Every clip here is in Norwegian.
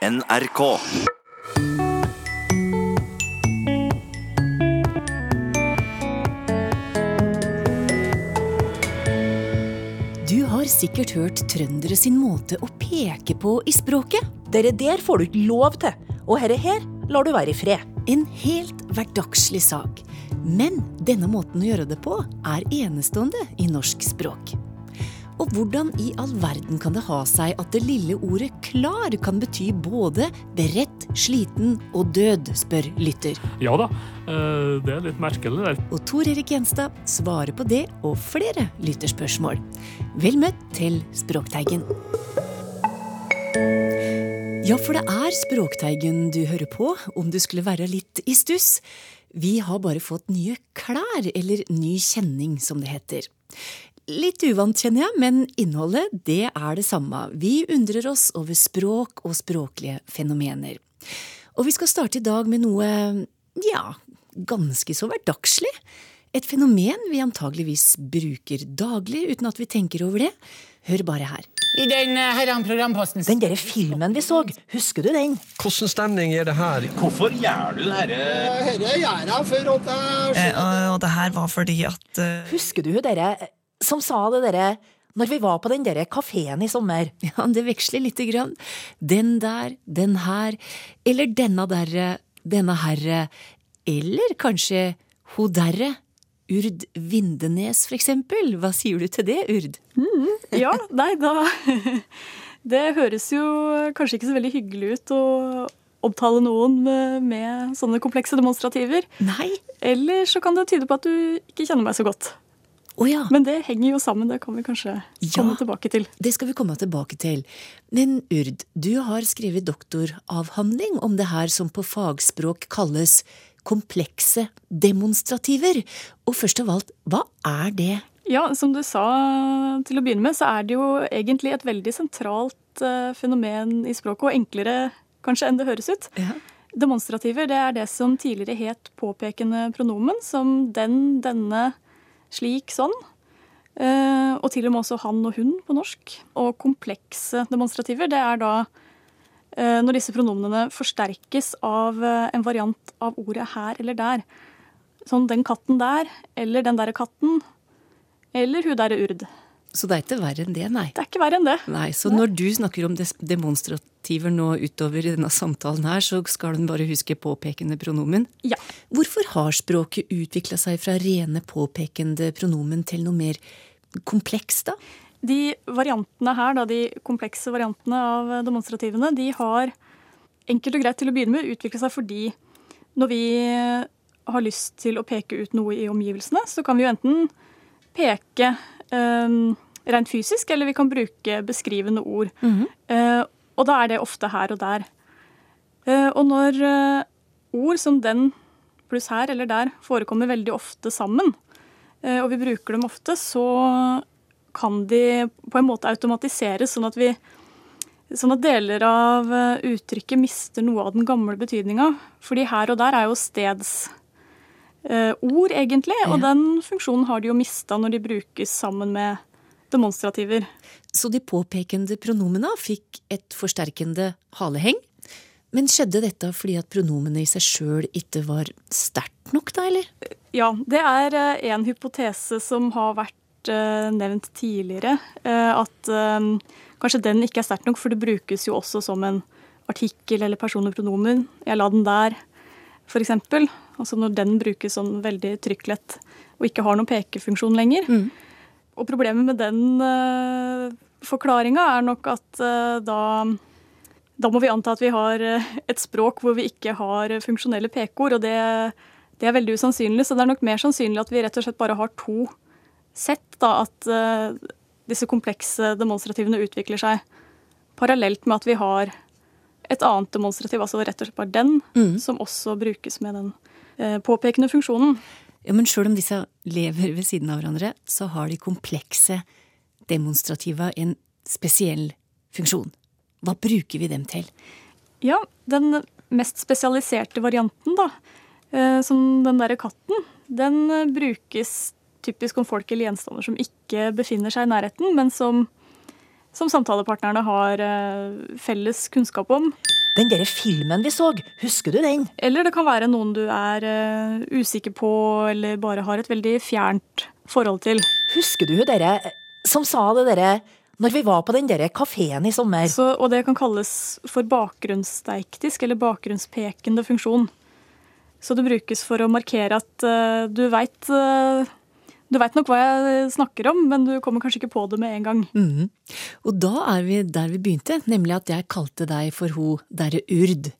NRK. Du har sikkert hørt trøndere sin måte å peke på i språket. Dere der får du ikke lov til, og herre her lar du være i fred. En helt hverdagslig sak. Men denne måten å gjøre det på er enestående i norsk språk. Og hvordan i all verden kan det ha seg at det lille ordet klar kan bety både beredt, sliten og død, spør lytter. Ja da, eh, det er litt merkelig der. Og Tor Erik Gjenstad svarer på det og flere lytterspørsmål. Vel møtt til Språkteigen. Ja, for det er Språkteigen du hører på, om du skulle være litt i stuss. Vi har bare fått nye klær, eller ny kjenning, som det heter. Litt uvant, kjenner jeg, men innholdet, det er det samme. Vi undrer oss over språk og språklige fenomener. Og vi skal starte i dag med noe, ja, ganske så hverdagslig. Et fenomen vi antageligvis bruker daglig uten at vi tenker over det. Hør bare her. I den herren herran programposten Den derre filmen vi så, husker du den? Hvordan stemning er det her? Hvorfor gjør du dette? Dette gjør jeg for at jeg Eh, og, og det her var fordi at uh... Husker du hun derre som sa det derre når vi var på den derre kafeen i sommer? Ja, det veksler lite grann. Den der, den her, eller denne derre, denne herre, eller kanskje ho derre. Urd Vindenes, for eksempel. Hva sier du til det, Urd? Ja, nei, da Det høres jo kanskje ikke så veldig hyggelig ut å opptale noen med, med sånne komplekse demonstrativer. Nei. Eller så kan det tyde på at du ikke kjenner meg så godt. Å ja. Men det henger jo sammen, det kan vi kanskje komme tilbake til. Det skal vi komme tilbake til. Men Urd, du har skrevet doktoravhandling om det her som på fagspråk kalles komplekse demonstrativer. Og først av alt, hva er det? Ja, som du sa til å begynne med, så er det jo egentlig et veldig sentralt uh, fenomen i språket, og enklere kanskje enn det høres ut. Ja. Demonstrativer det er det som tidligere het påpekende pronomen, som den, denne, slik, sånn. Eh, og til og med også han og hun på norsk. Og komplekse demonstrativer, det er da eh, når disse pronomenene forsterkes av eh, en variant av ordet her eller der. Sånn den katten der, eller den derre katten, eller hun derre urd. Så det er ikke verre enn det, nei. Det er ikke verre enn det. Nei, Så når du snakker om demonstrativer nå utover i denne samtalen her, så skal den bare huske påpekende pronomen? Ja. Hvorfor har språket utvikla seg fra rene påpekende pronomen til noe mer komplekst, da? De variantene her, da, de komplekse variantene av demonstrativene, de har enkelt og greit til å begynne med utvikla seg fordi når vi har lyst til å peke ut noe i omgivelsene, så kan vi jo enten peke rent fysisk, eller vi kan bruke beskrivende ord. Eh, og da er det ofte her og der. Eh, og når eh, ord som den pluss her eller der forekommer veldig ofte sammen, eh, og vi bruker dem ofte, så kan de på en måte automatiseres, sånn at vi Sånn at deler av uttrykket mister noe av den gamle betydninga. Fordi her og der er jo stedsord, egentlig. Og den funksjonen har de jo mista når de brukes sammen med demonstrativer. Så de påpekende pronomena fikk et forsterkende haleheng. Men skjedde dette fordi at pronomene i seg sjøl ikke var sterkt nok, da, eller? Ja, det er eh, en hypotese som har vært eh, nevnt tidligere. eh, At eh, kanskje den ikke er sterk nok, for det brukes jo også som en artikkel eller personlig pronomen. Jeg la den der, eksempel. Altså når den brukes sånn veldig trykklett og ikke har noen pekefunksjon lenger. Og problemet med den uh, forklaringa er nok at uh, da da må vi anta at vi har eh, et språk hvor vi ikke har funksjonelle pekeord, og det, det er veldig usannsynlig. Så det er nok mer sannsynlig at vi rett og slett bare har to sett. Da, at uh, disse komplekse demonstrativene utvikler seg parallelt med at vi har et annet demonstrativ, altså rett og slett bare den, som også brukes med den påpekende funksjonen. Ja, Men sjøl om disse lever ved siden av hverandre, så har de komplekse demonstrativa en spesiell funksjon. Hva bruker vi dem til? Ja, den mest spesialiserte varianten, da, eh, som den derre katten, den eh, brukes typisk om folk eller gjenstander som ikke befinner seg i nærheten, men som, som samtalepartnerne har eh, felles kunnskap om. Den derre filmen vi så, husker du den? Eller det kan være noen du er uh, usikker på, eller bare har et veldig fjernt forhold til. Husker du hun derre som sa det derre når vi var på den derre kafeen i sommer? Så, og det kan kalles for bakgrunnssteiktisk eller bakgrunnspekende funksjon. Så det brukes for å markere at uh, du veit du veit nok hva jeg snakker om, men du kommer kanskje ikke på det med en gang. Mhm. Og da er vi der vi begynte, nemlig at jeg kalte deg for ho derre Urd.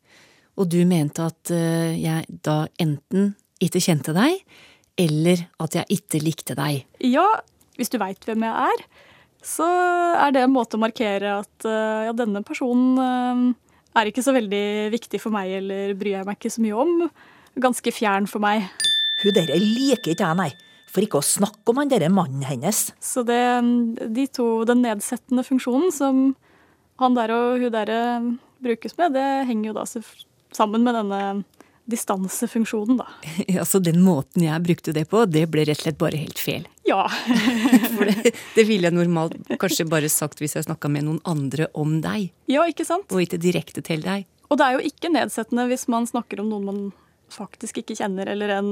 Og du mente at eh, jeg da enten ikke kjente deg, eller at jeg ikke likte deg. Ja, hvis du veit hvem jeg er, så er det en måte å markere at eh, ja, denne personen eh, er ikke så veldig viktig for meg, eller bryr jeg meg ikke så mye om. Ganske fjern for meg. Hun derre liker ikke jeg, nei. For ikke å snakke om han derre mannen hennes. Så det, de to, den nedsettende funksjonen som han der og hun der brukes med, det henger jo da sammen med denne distansefunksjonen, da. så den måten jeg brukte det på, det ble rett og slett bare helt feil. Ja. For det, det ville jeg normalt kanskje bare sagt hvis jeg snakka med noen andre om deg. Ja, ikke sant? Og ikke direkte til deg. Og det er jo ikke nedsettende hvis man snakker om noen man faktisk ikke kjenner, eller en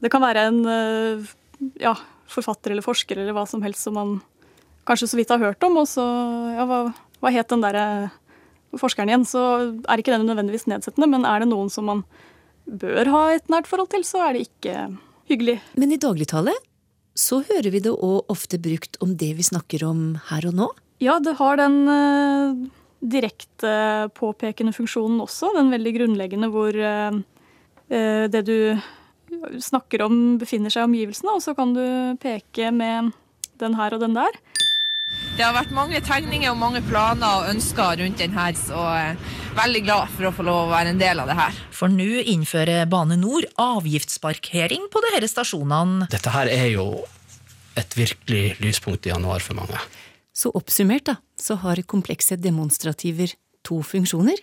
det kan være en eh, ja, forfatter eller forsker eller hva som helst som man kanskje så vidt har hørt om, og så ja, hva, hva het den derre forskeren igjen? Så er ikke den nødvendigvis nedsettende, men er det noen som man bør ha et nært forhold til, så er det ikke hyggelig. Men i dagligtale så hører vi det òg ofte brukt om det vi snakker om her og nå? Ja, det har den uh, direkte påpekende funksjonen også, den veldig grunnleggende hvor det du snakker om, befinner seg i omgivelsene, og så kan du peke med den her og den der. Det har vært mange tegninger og mange planer og ønsker rundt den her, så jeg er veldig glad for å få lov å være en del av det her. For nå innfører Bane Nor avgiftsparkering på disse stasjonene. Dette her er jo et virkelig lyspunkt i januar for mange. Så oppsummert, da, så har komplekse demonstrativer to funksjoner.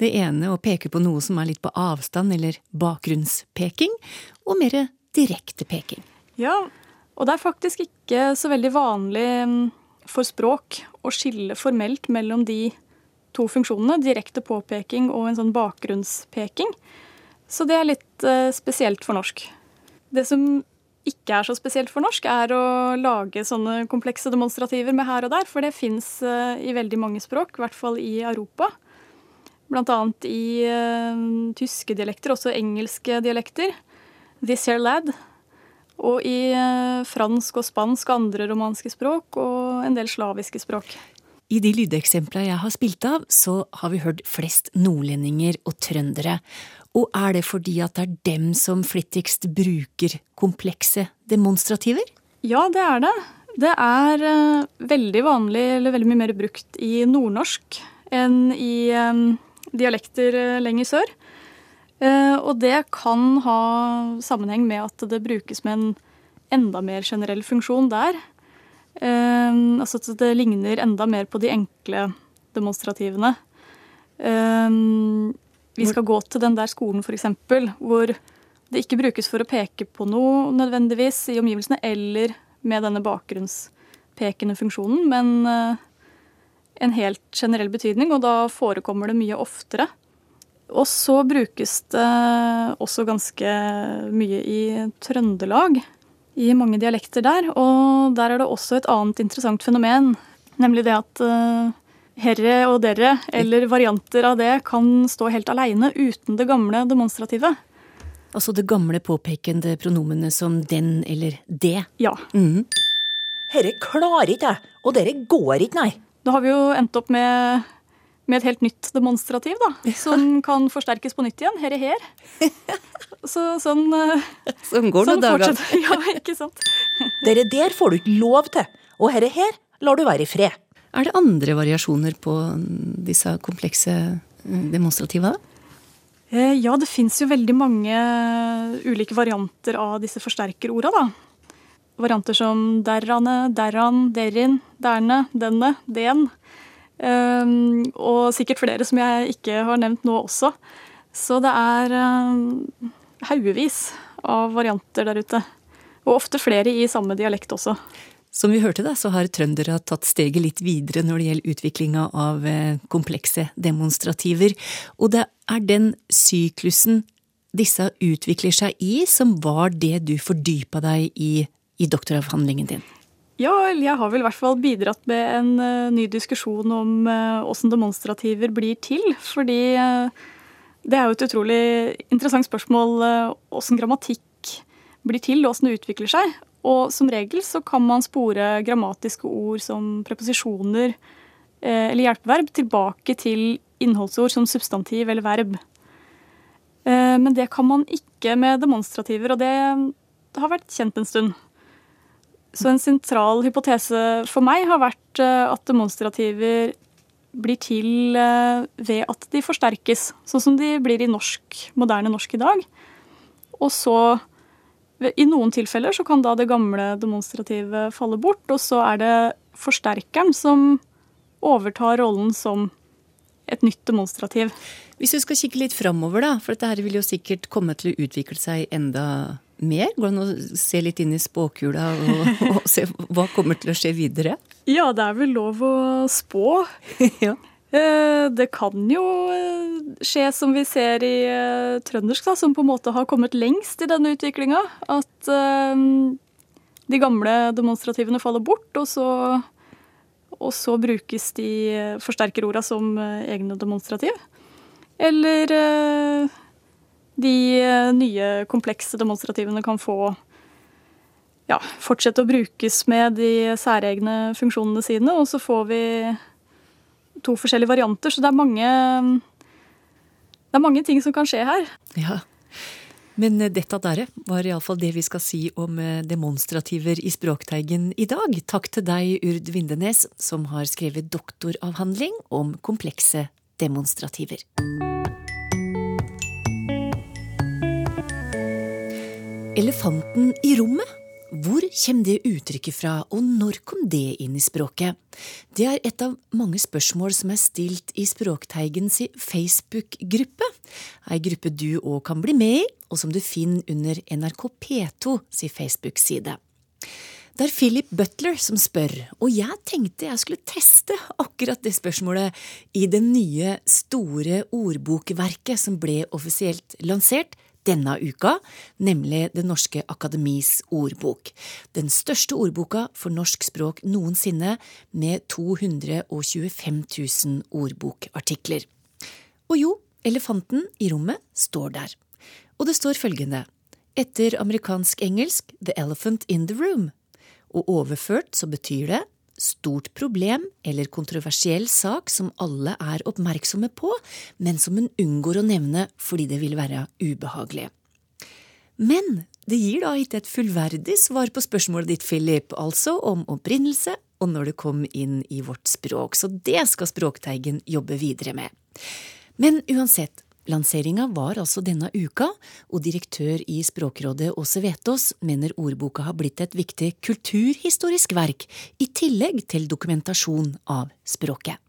Det ene å peke på noe som er litt på avstand eller bakgrunnspeking, og mer direkte peking. Ja, og det er faktisk ikke så veldig vanlig mm, for språk å skille formelt mellom de to funksjonene, direkte påpeking og en sånn bakgrunnspeking. Så det er litt uh, spesielt for norsk. Det som ikke er så spesielt for norsk, er å lage sånne komplekse demonstrativer med her og der, for det fins uh, i veldig mange språk, i hvert fall i Europa. Bl.a. i uh, tyske dialekter, også engelske dialekter. This Here Lad. Og i uh, fransk og spansk og andre romanske språk, og en del slaviske språk. I de lydeksemplene jeg har spilt av, så har vi hørt flest nordlendinger og trøndere. Og er det fordi at det er dem som flittigst bruker komplekse demonstrativer? Ja, det er det. Det er uh, veldig vanlig, eller veldig mye mer brukt i nordnorsk enn i dialekter eh, lenger sør. Eh, og det kan ha sammenheng med at det brukes med en enda mer generell funksjon der. Eh, altså at det ligner enda mer på de enkle demonstrativene. Vi skal gå til den der skolen f.eks. hvor det ikke brukes for å peke på noe nødvendigvis i omgivelsene, eller med denne bakgrunnspekende funksjonen, men en helt generell betydning, og da forekommer det mye oftere. Og så brukes det også ganske mye i Trøndelag, i mange dialekter der. Og der er det også et annet interessant fenomen, nemlig det at uh, herre og dere, eller varianter av det, kan stå helt aleine uten det gamle demonstrative. Altså det gamle påpekende pronomenet som den eller det? Ja. Mm. Herre klarer ikke jeg, og dere går ikke, nei. Da har vi jo endt opp med, med et helt nytt demonstrativ, da. Som kan forsterkes på nytt igjen. Herre her. Så, sånn Sånn går sånn dager. Ja, ikke sant. Dere der får du ikke lov til. Og herre her lar du være i fred. Er det andre variasjoner på disse komplekse eh, demonstrativa? Eh, ja, det fins jo veldig mange ulike varianter av disse forsterkerorda, da varianter som derrane, derran, derin, derne, denne, den. Um, og sikkert flere som jeg ikke har nevnt nå også. Så det er um, haugevis av varianter der ute. Og ofte flere i samme dialekt også. Som vi hørte da, så har trøndere tatt steget litt videre når det gjelder utviklinga av eh, komplekse demonstrativer, og det er den syklusen disse utvikler seg i, som var det du fordypa deg i i doktoravhandlingen din. Ja, jeg har vel i hvert fall bidratt med en uh, ny diskusjon om åssen uh, demonstrativer blir til. Fordi uh, det er jo et utrolig interessant spørsmål åssen grammatikk blir til, og åssen det utvikler seg. Og som regel så kan man spore grammatiske ord som preposisjoner eller hjelpeverb tilbake til innholdsord som substantiv eller verb. Men det kan man ikke med demonstrativer, og det har vært kjent en stund. Så en sentral hypotese for meg har vært eh, at demonstrativer blir til eh, ved at de forsterkes, sånn som de blir i norsk, moderne norsk i dag. Og så, i noen tilfeller, så kan da det gamle demonstrativet falle bort, og så er det forsterkeren som overtar rollen som et nytt demonstrativ. Hvis du skal kikke litt framover, da, for dette her vil jo sikkert komme til å utvikle seg enda mer? Går det an å se litt inn i spåkula og, og, se hva kommer til å skje videre? Ja, det er vel lov å spå. ja. Eh, det kan jo eh, skje som vi ser i eh, trøndersk, da, som på en måte har kommet lengst i denne utviklinga. At de gamle demonstrativene faller bort, og så, og så brukes de forsterkerorda som egne demonstrativ. Eller de eh, nye komplekse demonstrativene kan få ja, fortsette å brukes med de særegne funksjonene sine. Og så får vi to forskjellige varianter. Så det er mange, det er mange ting som kan skje her. Ja, men eh, dette der var iallfall det vi skal si om eh, demonstrativer i Språkteigen i dag. Takk til deg, Urd Vindenes, som har skrevet doktoravhandling om komplekse demonstrativer. Elefanten i rommet? Hvor kommer det uttrykket fra, og når kom det inn i språket? Det er et av mange spørsmål som er stilt i Språkteigens Facebook-gruppe, ei gruppe du òg kan bli med i, og som du finner under NRK P2 si Facebook-side. Det er Philip Butler som spør, og jeg tenkte jeg skulle teste akkurat det spørsmålet i det nye, store ordbokverket som ble offisielt lansert denne uka, nemlig Det norske akademis ordbok. Den største ordboka for norsk språk noensinne, med 225 000 ordbokartikler. Og jo, elefanten i rommet står der. Og det står følgende etter amerikansk-engelsk The Elephant in the Room. Og overført så betyr det stort problem eller kontroversiell sak som alle er oppmerksomme på, men som hun unngår å nevne fordi det vil være ubehagelig. Men det gir da ikke et fullverdig svar på spørsmålet ditt, Philip, altså om opprinnelse og når det kom inn i vårt språk, så det skal Språkteigen jobbe videre med. Men uansett, Lanseringa var altså denne uka, og direktør i Språkrådet Åse Vetås mener ordboka har blitt et viktig kulturhistorisk verk, i tillegg til dokumentasjon av språket.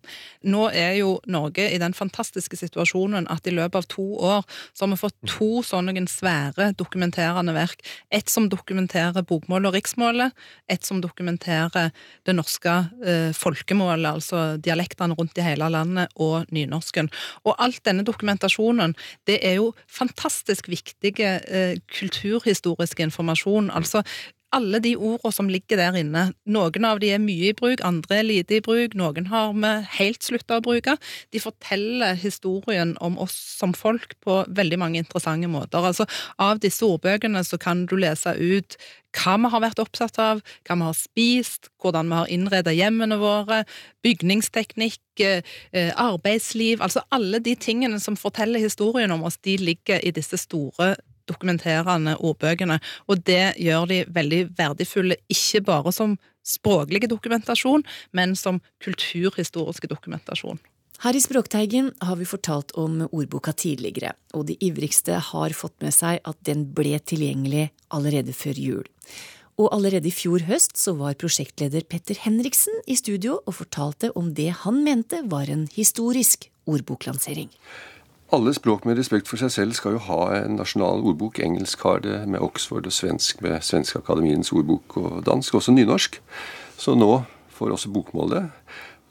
Nå er jo Norge i den fantastiske situasjonen at i løpet av to år så har vi fått to sånne svære dokumenterende verk. Et som dokumenterer bokmålet og riksmålet, et som dokumenterer det norske eh, folkemålet, altså dialektene rundt i hele landet, og nynorsken. Og alt denne dokumentasjonen, det er jo fantastisk viktige eh, kulturhistorisk informasjon. Altså alle de ordene som ligger der inne. Noen av de er mye i bruk, andre er lite i bruk, noen har vi helt slutta å bruke. De forteller historien om oss som folk på veldig mange interessante måter. Altså, Av disse ordbøkene så kan du lese ut hva vi har vært opptatt av, hva vi har spist, hvordan vi har innredet hjemmene våre, bygningsteknikk, eh, arbeidsliv Altså alle de tingene som forteller historien om oss, de ligger i disse store dokumenterende ordbøkene. Og det gjør de veldig verdifulle, ikke bare som språklige dokumentasjon, men som kulturhistoriske dokumentasjon. Her i Språkteigen har vi fortalt om ordboka tidligere, og de ivrigste har fått med seg at den ble tilgjengelig allerede før jul. Og allerede i fjor høst så var prosjektleder Petter Henriksen i studio og fortalte om det han mente var en historisk ordboklansering. Alle språk med respekt for seg selv skal jo ha en nasjonal ordbok. Engelsk har det med Oxford, og svensk med Svenske Akademiens ordbok, og dansk også nynorsk. Så nå får også bokmål det.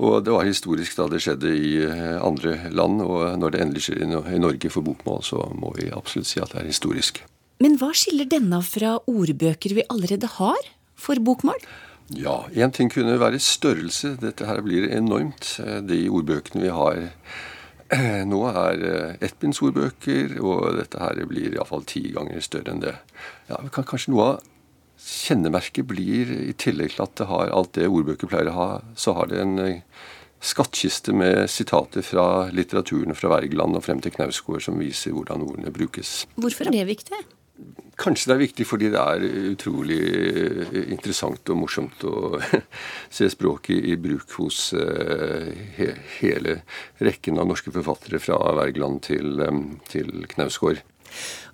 Og det var historisk da det skjedde i eh, andre land, og når det endelig skjer i Norge for bokmål, så må vi absolutt si at det er historisk. Men hva skiller denne fra ordbøker vi allerede har for bokmål? Ja, én ting kunne være størrelse. Dette her blir enormt. Eh, de ordbøkene vi har nå er eh, ettbindsordbøker, og dette her blir iallfall ti ganger større enn det. Ja, Kanskje noe av kjennemerket blir, i tillegg til at det har alt det ordbøker pleier å ha, så har det en eh, skattkiste med sitater fra litteraturen fra Wergeland og frem til Knausgård som viser hvordan ordene brukes. Hvorfor er det viktig? Kanskje det er viktig fordi det er utrolig eh, interessant og morsomt å se språket i bruk hos eh, hele rekken av norske forfattere, fra Wergeland til, eh, til Knausgård.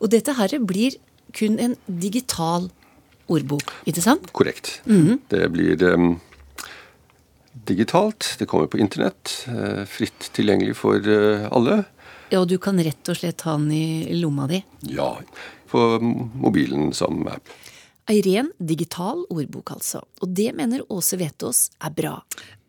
Og dette her blir kun en digital ordbok, ikke sant? Korrekt. Mm -hmm. Det blir um, digitalt. Det kommer på internett. Fritt tilgjengelig for alle. Ja, og du kan rett og slett ha den i lomma di? Ja på mobilen som app. Ei ren digital ordbok, altså. Og det mener Åse Vetås er bra.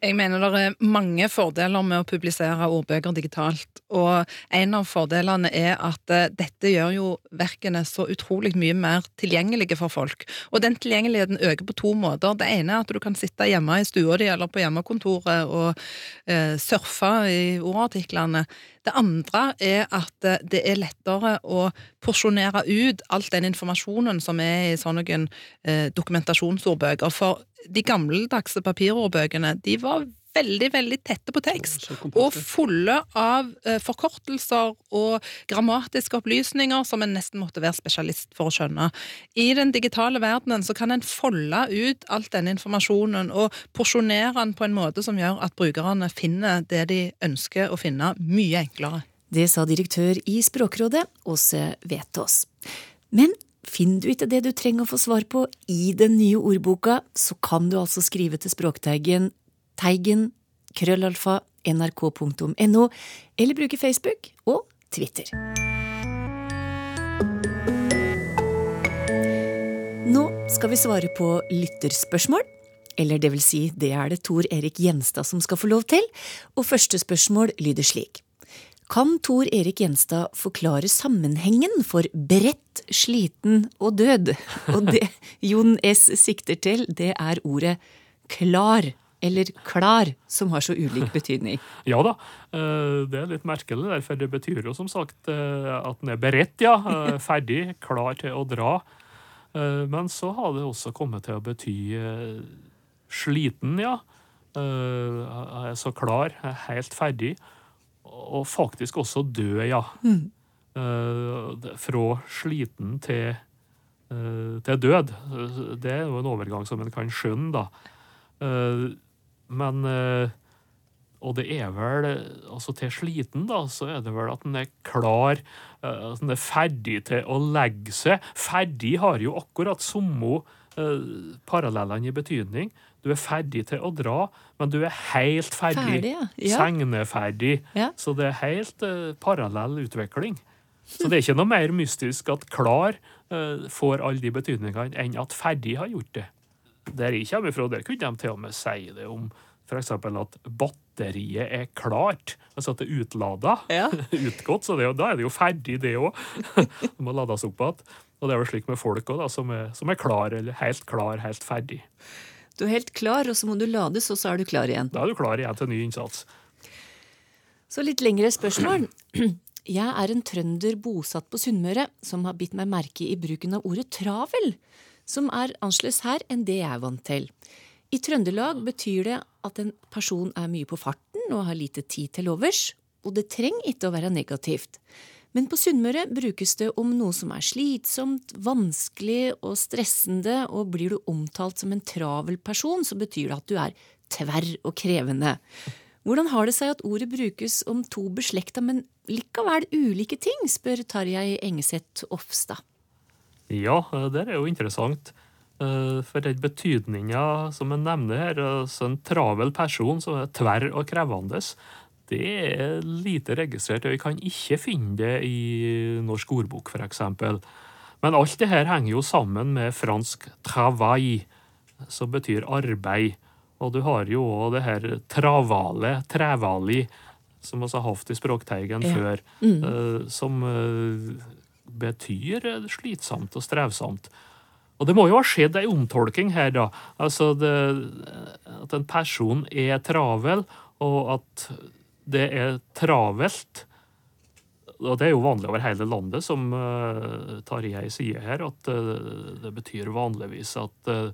Jeg mener det er mange fordeler med å publisere ordbøker digitalt. Og en av fordelene er at eh, dette gjør jo verkene så utrolig mye mer tilgjengelige for folk. Og den tilgjengeligheten øker på to måter. Det ene er at du kan sitte hjemme i stua di eller på hjemmekontoret og eh, surfe i ordartiklene. Det andre er at eh, det er lettere å porsjonere ut all den informasjonen som er i sånne eh, dokumentasjonsordbøker. For de gammeldagse papirordbøkene de var veldig veldig tette på tekst, og fulle av eh, forkortelser og grammatiske opplysninger som en nesten måtte være spesialist for å skjønne. I den digitale verdenen så kan en folde ut alt denne informasjonen og porsjonere den på en måte som gjør at brukerne finner det de ønsker å finne, mye enklere. Det sa direktør i Språkrådet, Åse Vetås. Men Finner du ikke det du trenger å få svar på i den nye ordboka, så kan du altså skrive til Språkteigen teigen krøllalfa nrk.no, eller bruke Facebook og Twitter. Nå skal vi svare på lytterspørsmål. Eller det vil si, det er det Tor Erik Gjenstad som skal få lov til. Og første spørsmål lyder slik. Kan Tor Erik Gjenstad forklare sammenhengen for bredt, sliten og død? Og det Jon S. sikter til, det er ordet klar. Eller klar, som har så ulik betydning. Ja da, eh, det er litt merkelig, Derfor det betyr jo som sagt eh, at den er beredt, ja. Eh, ferdig, klar til å dra. Men så har det også kommet til å bety sliten, ja. Er så klar, helt ferdig og faktisk også dø, ja. Mm. Uh, fra sliten til, uh, til, død. Det er jo en overgang som en kan skjønne, da. Uh, men Og det er vel Altså til sliten, da, så er det vel at en er klar, at en er ferdig til å legge seg. Ferdig har jo akkurat samme parallellene i betydning. Du er ferdig til å dra, men du er helt ferdig. ferdig ja. Ja. Segneferdig. Ja. Så det er helt uh, parallell utvikling. Så det er ikke noe mer mystisk at klar uh, får alle de betydningene, enn at ferdig har gjort det. Der jeg kommer fra, der kunne de til og med si det om f.eks. at batteriet er klart. Altså at det er utlada. Ja. Utgått. Så det, da er det jo ferdig, det òg. det må lades opp igjen. Og det er vel slik med folk òg, som, som, er klar, eller helt klar, helt ferdig. Du er helt klar, og så må du lades, og så er du klar igjen. Da er du klar igjen til ny innsats. Så litt lengre spørsmål. Jeg er en trønder bosatt på Sunnmøre som har bitt meg merke i bruken av ordet travel, som er annerledes her enn det jeg er vant til. I Trøndelag betyr det at en person er mye på farten og har lite tid til overs, og det trenger ikke å være negativt. Men på Sunnmøre brukes det om noe som er slitsomt, vanskelig og stressende, og blir du omtalt som en travel person, så betyr det at du er tverr og krevende. Hvordan har det seg at ordet brukes om to beslekta, men likevel ulike ting, spør Tarjei Engeseth Ofstad. Ja, det er jo interessant. Eh, for den betydninga som en nevner her, så en travel person som er tverr og krevende, det er lite registrert, og vi kan ikke finne det i Norsk ordbok, f.eks. Men alt det her henger jo sammen med fransk 'travail', som betyr arbeid. Og du har jo òg det her travale, trevali, som vi har hatt i Språkteigen Ja. før, Mm. eh, som eh, betyr slitsomt og strevsomt. Og det må jo ha skjedd ei omtolking her, da. Altså det, at en person er travel, og at det er travelt. Og det er jo vanlig over hele landet, som uh, Tarjei sier her, at uh, det betyr vanligvis at, uh,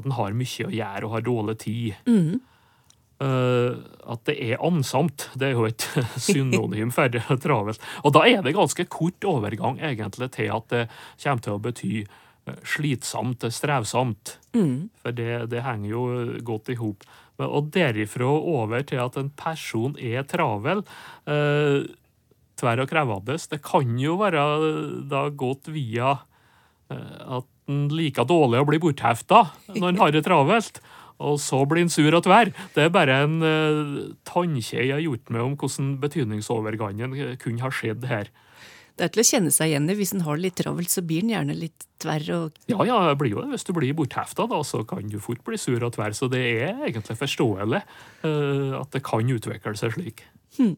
at en har mye å gjøre og har dårlig tid. Mm. Uh, at det er ansamt, det er jo et synonym for travelt. Og da er det ganske kort overgang egentlig til at det kommer til å bety eh, slitsomt, strevsomt. Mm. For det, det henger jo godt i hop. Og derifra over til at en person er travel, eh, tverr og krevende, det kan jo være da gått via eh, at en liker dårlig å bli borthefta når en har det travelt. Og så blir en sur og tverr. Det er bare en uh, tannkje jeg har gjort meg om hvordan betydningsovergangen eh, kunne ha skjedd her. Det er til å kjenne seg igjen i. Hvis en har det litt travelt, så blir en gjerne litt tverr og Ja, ja, blir jo det. Hvis du blir borthefta, da, så kan du fort bli sur og tverr. Så det er egentlig forståelig uh, at det kan utvikle seg slik. Hmm.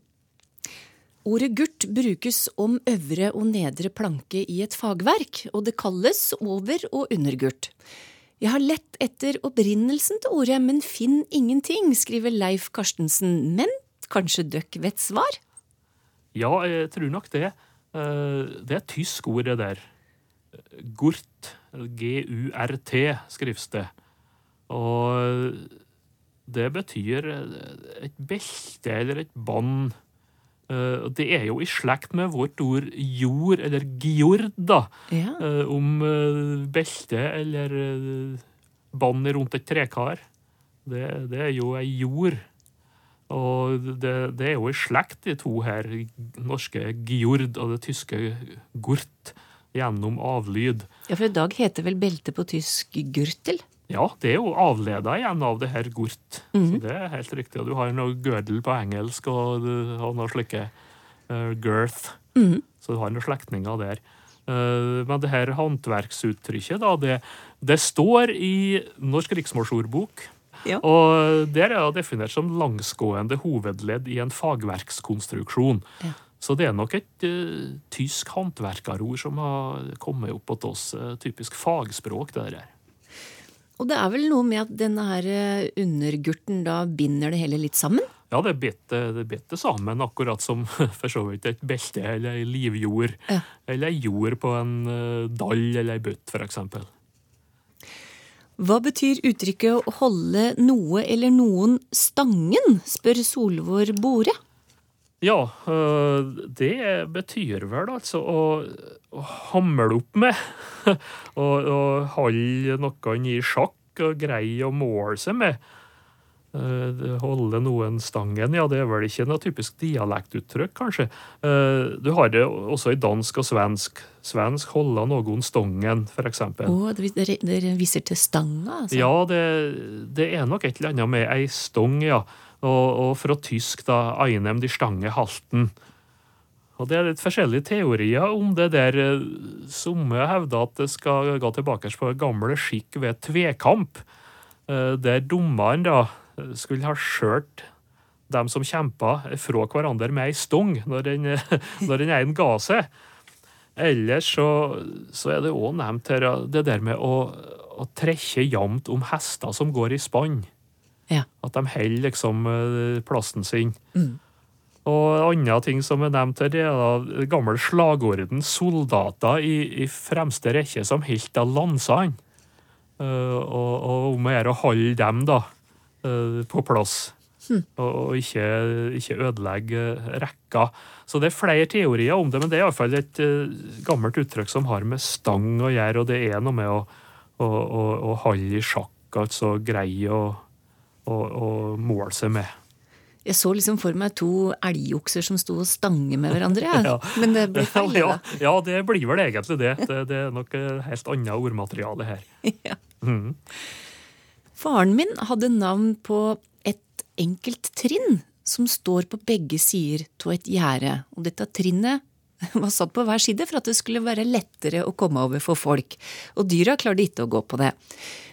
Ordet gurt brukes om øvre og nedre planke i et fagverk, og det kalles over- og undergurt. Jeg har lett etter opprinnelsen til ordet, men finn ingenting, skriver Leif Karstensen. Men kanskje døkk vet svar? Ja, jeg tror nok det. Eh, Det er et tysk ord, det der. Gurt. G-u-r-t skrives det. Og det betyr et belte eller et bånd. Eh, Det er jo i slekt med vårt ord jord, eller gjord, da. Ja. Eh, Om belte eller bånd rundt et trekar. Det, det er jo ei jord. Og det, det er jo i slekt, de to her, norske Gjord og det tyske Gurt, gjennom avlyd. Ja, for i dag heter vel belte på tysk gürtel? Ja, det er jo avleda igjen av det her Gurt. Mhm. Så det er helt riktig. Og du har noe girdle på engelsk og, du har noe slike uh, girth. Mhm. Så du har noen slektninger der. Uh, men det her håndverksuttrykket, da, det, det står i Norsk riksmålsordbok. Ja. Og der er det definert som langsgående hovedledd i en fagverkskonstruksjon. Ja. Så det er nok et uh, tysk håndverkerord som har kommet opp hos oss. Uh, typisk fagspråk, det der. Og det er vel noe med at denne her eh, undergurten da binder det hele litt sammen? Ja, det bedt det sammen, akkurat som for så vidt et belte eller ei livjord. Ja. Eller ei jord på en dall eller ei bøtt, eksempel. Hva betyr uttrykket å holde noe eller noen stangen, spør Solvår Bore. Ja, øh, det betyr vel altså å, å hamle opp med. og, og holde noen i sjakk og greie å måle seg med. Eh, Holde noen stangen, ja, det er vel ikke noe typisk dialektuttrykk, kanskje. Eh, Du har det også i dansk og svensk. Svensk holde noen eksempel. Å, dere, dere viser til stanga, altså? Ja, det, det er nok et eller annet med ei stong, ja. Og, og fra tysk, da, einem de stange halten. Og det er litt forskjellige teorier om det der. Somme hevder at det skal gå tilbake på gamle skikk ved tvekamp, eh, der dommeren da skulle ha skjørt dem som kjempa fra hverandre med ei stong når den, når den ene ga seg. Ellers så, så er det òg nevnt her det der med å, å trekke jevnt om hester som går i spann. Ja. At de holder liksom eh, plassen sin. Mm. Og andre ting som er nevnt her, det er da gamle slagorden 'soldater i, i fremste rekke som holdt av lansene'. Eh, og, og om å gjøre å holde dem da på plass. Hmm. Og, ikke, ikke ødelegge eh, rekka. Så det er flere teorier om det, men det er iallfall et eh, gammelt uttrykk som har med stang å gjøre, og det er noe med å, å, å, å holde i sjakk, altså greie å, måle seg med. Jeg så liksom for meg to elgokser som sto og stange med hverandre, ja. Ja. men det ble feil. ja, ja, det blir vel egentlig det. Det, det er nok eh, helt annet ordmateriale her. Ja. Mhm. Faren min hadde navn på et enkelt trinn som står på begge sider av et gjerde, og dette trinnet var satt på hver side for at det skulle være lettere å komme over for folk, og dyra klarte ikke å gå på det.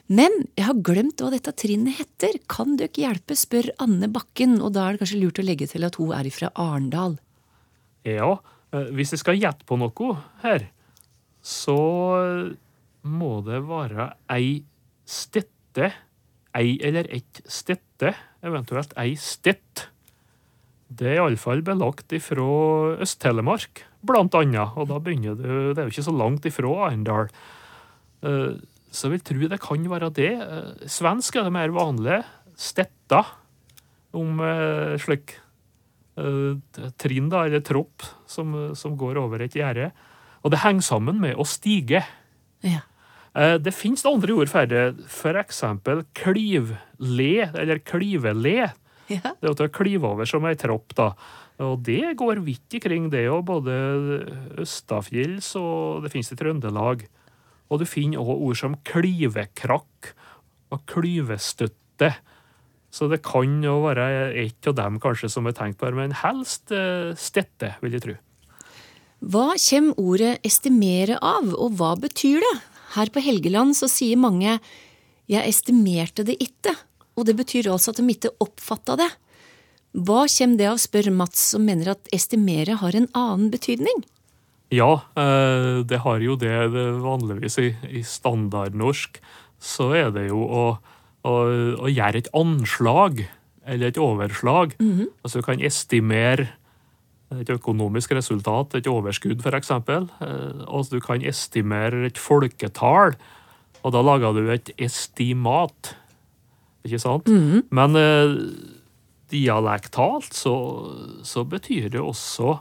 Men jeg har glemt hva dette trinnet heter, kan dere hjelpe, spør Anne Bakken, og da er det kanskje lurt å legge til at hun er fra Arendal. Ja, eh, hvis jeg skal gjette på noe her, så må det være ei stette, ei eller ett stette, eventuelt ei stett. Det er iallfall belagt ifra Øst-Telemark, blant annet, og da begynner du Det er jo ikke så langt ifra Arendal. Eh, Så jeg vil tro det kan være det. Eh, Svensk er det mer vanlig. Stetta, om eh, slik trinn, da, eller tropp, som, som går over et gjerde. Og det henger sammen med å stige. Ja. Eh, Det finnes andre ord for det, for eksempel klivle, eller klivele. Ja. Det er at å klyve over som ei tropp, da. Og det går vidt ikring, det òg. Både østafjells og det finnes i Trøndelag. Og du finner òg ord som klivekrakk og klyvestøtte. Så det kan jo være et av dem kanskje som er tenkt på, her, men helst støtte, stette, vil jeg tro. Hva kommer ordet estimere av, og hva betyr det? Her på Helgeland så sier mange jeg estimerte det ikke, og det betyr altså at de ikke oppfatta det. Hva kommer det av, spør Mats, som mener at estimere har en annen betydning? Ja, eh, det har jo det, det vanligvis i, i standardnorsk. Så er det jo å, å, å gjøre et anslag, eller et overslag. Altså du kan estimere et økonomisk resultat, et overskudd f.eks. Og du kan estimere et folketall, og da lager du et estimat. Ikke sant? Men eh, dialektalt så, så betyr det også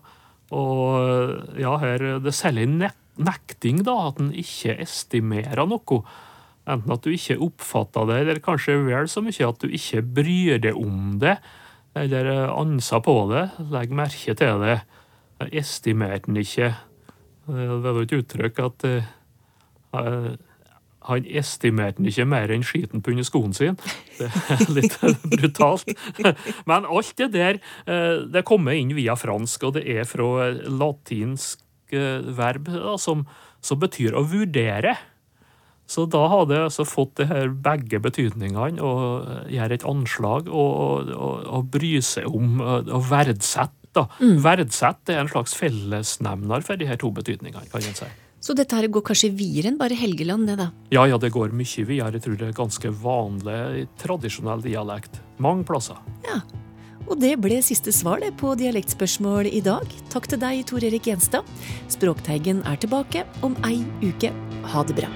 og ja, her det særlig nek nekting, da, at en ikke estimerer noe. Enten at du ikke oppfatter det, eller kanskje vel så mye at du ikke bryr deg om det, eller ansa på det, legg merke til det. Estimerte han ikke. Eh, Det jo et uttrykk at eh, eh, han estimerte den ikke mer enn skiten på under skoen sin. Det er litt brutalt. Men alt det der eh, det kommer inn via fransk, og det er fra latinsk eh, verb som, som betyr å vurdere. Så da hadde jeg altså fått det her begge betydningene, å gjøre et anslag og, og, og bry seg om og og verdsette. Da. Verdsette er en slags fellesnevner for de her to betydningene, kan en si. Så dette her går kanskje videre enn bare Helgeland, det da? Ja, ja, det går mye videre. Jeg tror det er ganske vanlig tradisjonell dialekt. Mange plasser. Ja. Og det ble siste svar det på dialektspørsmål i dag. Takk til deg, Tor Erik Gjenstad. Språkteigen er tilbake om ei uke. Ha det bra.